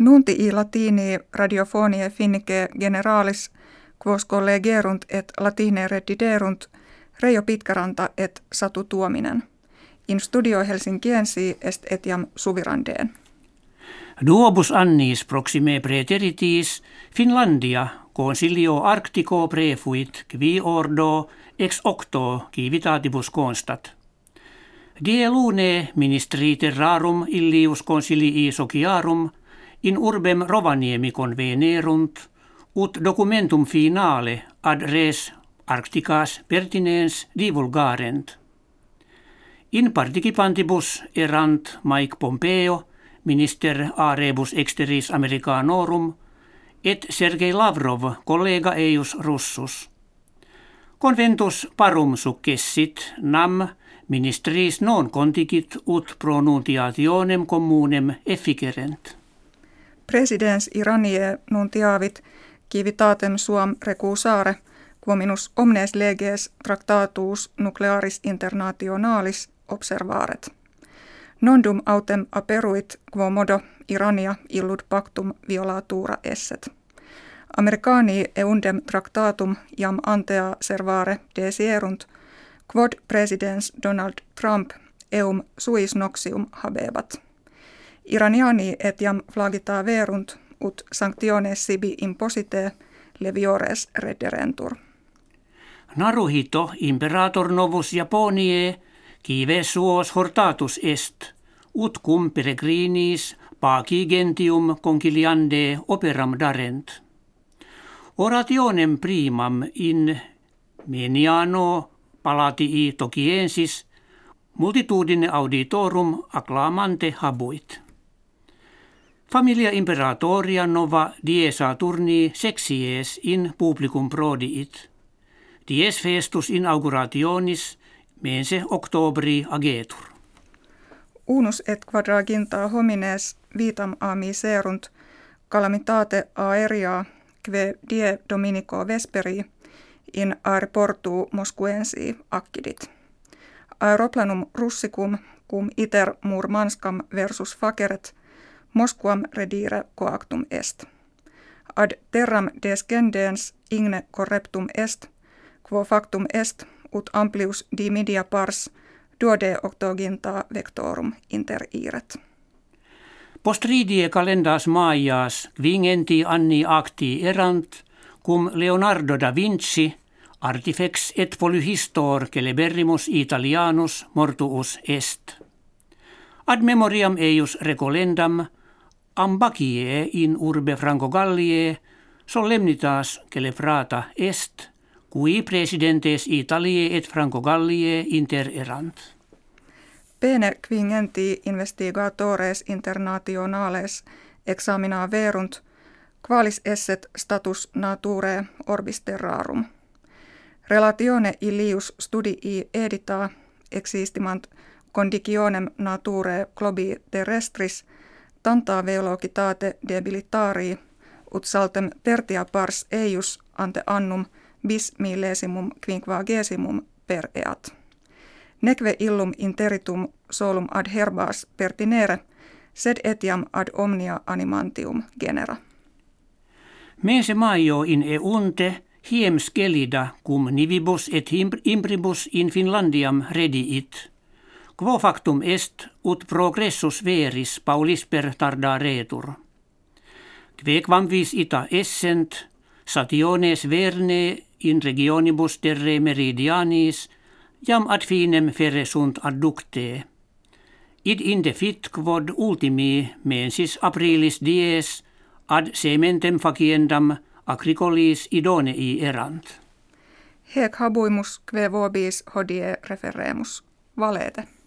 Nunti i latini radiofonie finnike generalis quos collegerunt et latine rediderunt Reijo Pitkaranta et Satu Tuominen. In studio Helsinkiensi est etiam suvirandeen. Duobus annis proxime preteritis Finlandia consilio arctico prefuit qui ordo ex octo civitatibus constat. Die lune ministri terrarum illius consilii sociarum in urbem Rovaniemi convenerunt ut documentum finale ad res arcticas pertinens divulgarent. In participantibus erant Mike Pompeo, minister a rebus exteris americanorum, et Sergei Lavrov, collega eius russus. Conventus parum successit nam ministris non contigit ut pronuntiationem communem efficerent. Presidens Iranie nuntiavit civitatem suam recusare quominus omnes leges tractatus nuclearis internationalis observaret. Nondum autem aperuit quo modo Irania illud pactum violatura esset. Americani eundem tractatum jam antea servare desierunt, quod presidens Donald Trump eum suis noxium habebat. Iraniani etiam flagita verunt, ut sanctiones sibi imposite leviores rederentur. Naruhito imperator novus Japonie kive suos hortatus est, ut cum peregrinis paci gentium conciliande operam darent. Orationem primam in meniano palatii tociensis multitudine auditorum acclamante habuit. Familia imperatoria nova die Saturni sexies in publicum prodiit. Dies festus inaugurationis mense octobri agetur. Unus et quadraginta homines vitam a miserunt calamitate aeria kve die dominico vesperi in aeroportu moskuensi accidit. Aeroplanum russicum cum iter Murmanskam versus faceret Mosquam redire coactum est. Ad terram descendens igne correptum est, quo factum est, ut amplius dimidia pars duode octoginta vectorum inter iret. Postridie calendas maias vingenti anni acti erant, cum Leonardo da Vinci artifex et polyhistor celeberrimus italianus mortuus est. Ad memoriam eius recolendam ambacie in urbe Franco Gallie solemnitas celebrata est Cui presidentes Italie et Franco Gallie inter erant. Pene quingenti investigatores internationales examina verunt, qualis esset status nature orbis terrarum. Relatione illius studii edita existimant conditionem nature globi terrestris tanta velokitate debilitari ut saltem tertia pars eius ante annum – bis millesimum quinquagesimum per eat. Neque illum interitum solum ad herbas pertinere, sed etiam ad omnia animantium genera. Mense maio in eunte hiem skelida cum nivibus et imbribus in Finlandiam rediit. Quo factum est ut progressus veris paulis per tarda retur. Quequam vis ita essent, sationes verne in regionibus terre meridianis jam ad finem fere sunt adducte. Id inde fit quod ultimi mensis aprilis dies ad sementem faciendam agricolis idonei erant. Hec habuimus kve vobis hodie referemus valete.